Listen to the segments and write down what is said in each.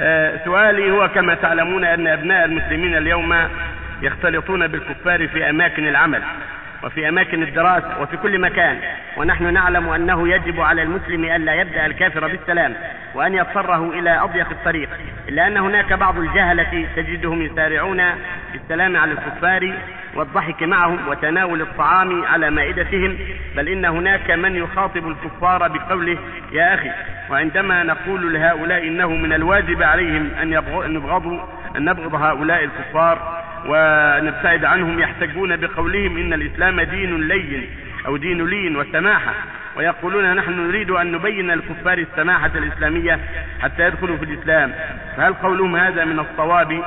آه، سؤالي هو كما تعلمون أن أبناء المسلمين اليوم يختلطون بالكفار في أماكن العمل وفي أماكن الدراسة وفي كل مكان ونحن نعلم أنه يجب على المسلم ألا يبدأ الكافر بالسلام وأن يضطره إلى أضيق الطريق. إلا أن هناك بعض الجهلة تجدهم يسارعون بالسلام على الكفار والضحك معهم وتناول الطعام على مائدتهم بل إن هناك من يخاطب الكفار بقوله يا أخي وعندما نقول لهؤلاء إنه من الواجب عليهم أن يبغضوا أن نبغض هؤلاء الكفار ونبتعد عنهم يحتجون بقولهم إن الإسلام دين لين أو دين لين وسماحة ويقولون نحن نريد أن نبين الكفار السماحة الإسلامية حتى يدخلوا في الإسلام. فهل قولهم هذا من الصواب؟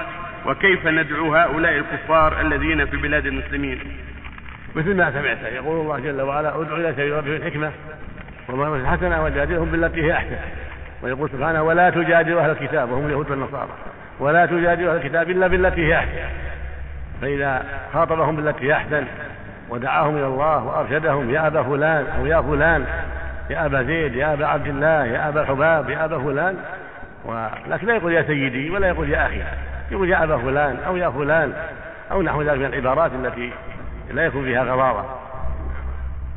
وكيف ندعو هؤلاء الكفار الذين في بلاد المسلمين؟ مثل ما سمعت يقول الله جل وعلا ادعو إلى سبيل ربك بالحكمه وما الحسنة وجادلهم بالتي هي أحسن. ويقول سبحانه ولا تجادلوا أهل الكتاب وهم اليهود والنصارى. ولا تجادلوا أهل الكتاب إلا بالتي هي أحسن. فإذا خاطبهم بالتي هي أحسن ودعاهم إلى الله وأرشدهم يا أبا فلان أو يا فلان يا أبا زيد يا أبا عبد الله يا أبا الحباب يا أبا فلان. ولكن لا يقول يا سيدي ولا يقول يا أخي يقول يا أبا فلان أو يا فلان أو نحو ذلك من العبارات التي لا يكون فيها غضاضه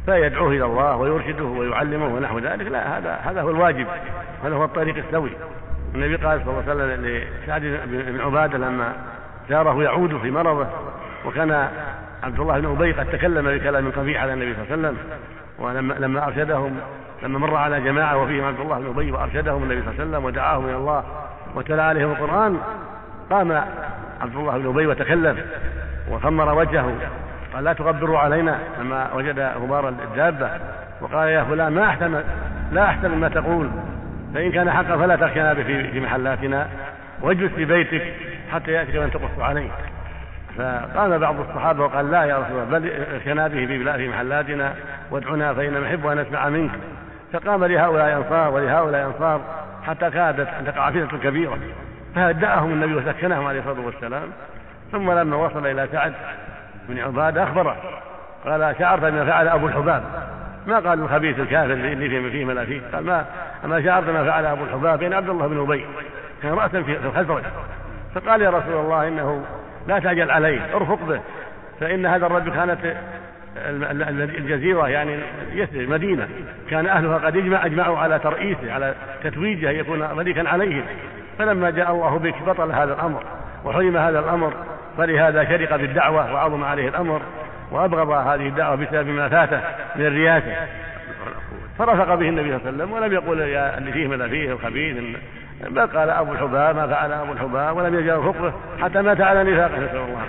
فيدعوه إلى الله ويرشده ويعلمه ونحو ذلك. لا هذا هذا هو الواجب هذا هو الطريق السوي. النبي قال صلى الله عليه وسلم لسعد بن عبادة لما زاره يعود في مرضه وكان عبد الله بن أبي قد تكلم بكلام قبيح على النبي صلى الله عليه وسلم ولما لما ارشدهم لما مر على جماعة وفيهم عبد الله بن أبي وأرشدهم النبي صلى الله عليه وسلم ودعاهم إلى الله وتلا عليهم القرآن قام عبد الله بن أبي وتكلم وخمر وجهه قال لا تغبروا علينا لما وجد غبار الدابة وقال يا فلان ما احسن لا أحسن ما تقول فإن كان حقا فلا تخشنا في محلاتنا واجلس في بيتك حتى ياتي من تقص عليه فقام بعض الصحابة وقال لا يا رسول الله بل ارشنا به في محلاتنا وادعنا فإنا نحب أن نسمع منك. فقام لهؤلاء انصار ولهؤلاء انصار حتى كادت ان تقع فتنه كبيرة فهدأهم النبي وسكنهم عليه الصلاة والسلام. ثم لما وصل إلى سعد بن عبادة أخبره قال شعرت بما فعل أبو الحباب؟ ما قال الخبيث الكافر اللي فيه فيه ما فيه. قال ما اما شعرت ما فعل أبو الحباب بين عبد الله بن أبي كان راسا في الخزرج. فقال يا رسول الله إنه لا تعجل عليه ارفق به. فإن هذا الرجل كانت الجزيرة يعني يثرب مدينة. كان أهلها قد اجمع أجمعوا على ترئيسه على تتويجه يكون ملكا عليهم فلما جاء الله بك بطل هذا الأمر وحرم هذا الأمر. فلهذا شرق بالدعوة وعظم عليه الأمر وأبغض هذه الدعوة بسبب ما فاته من الرياسة فرفق به النبي صلى الله عليه وسلم ولم يقل يا اللي فيه ما فيه الخبيث بل قال أبو الحباب ما فعل أبو الحباب ولم يجعل خطبه حتى مات على نفاقه. نسأل الله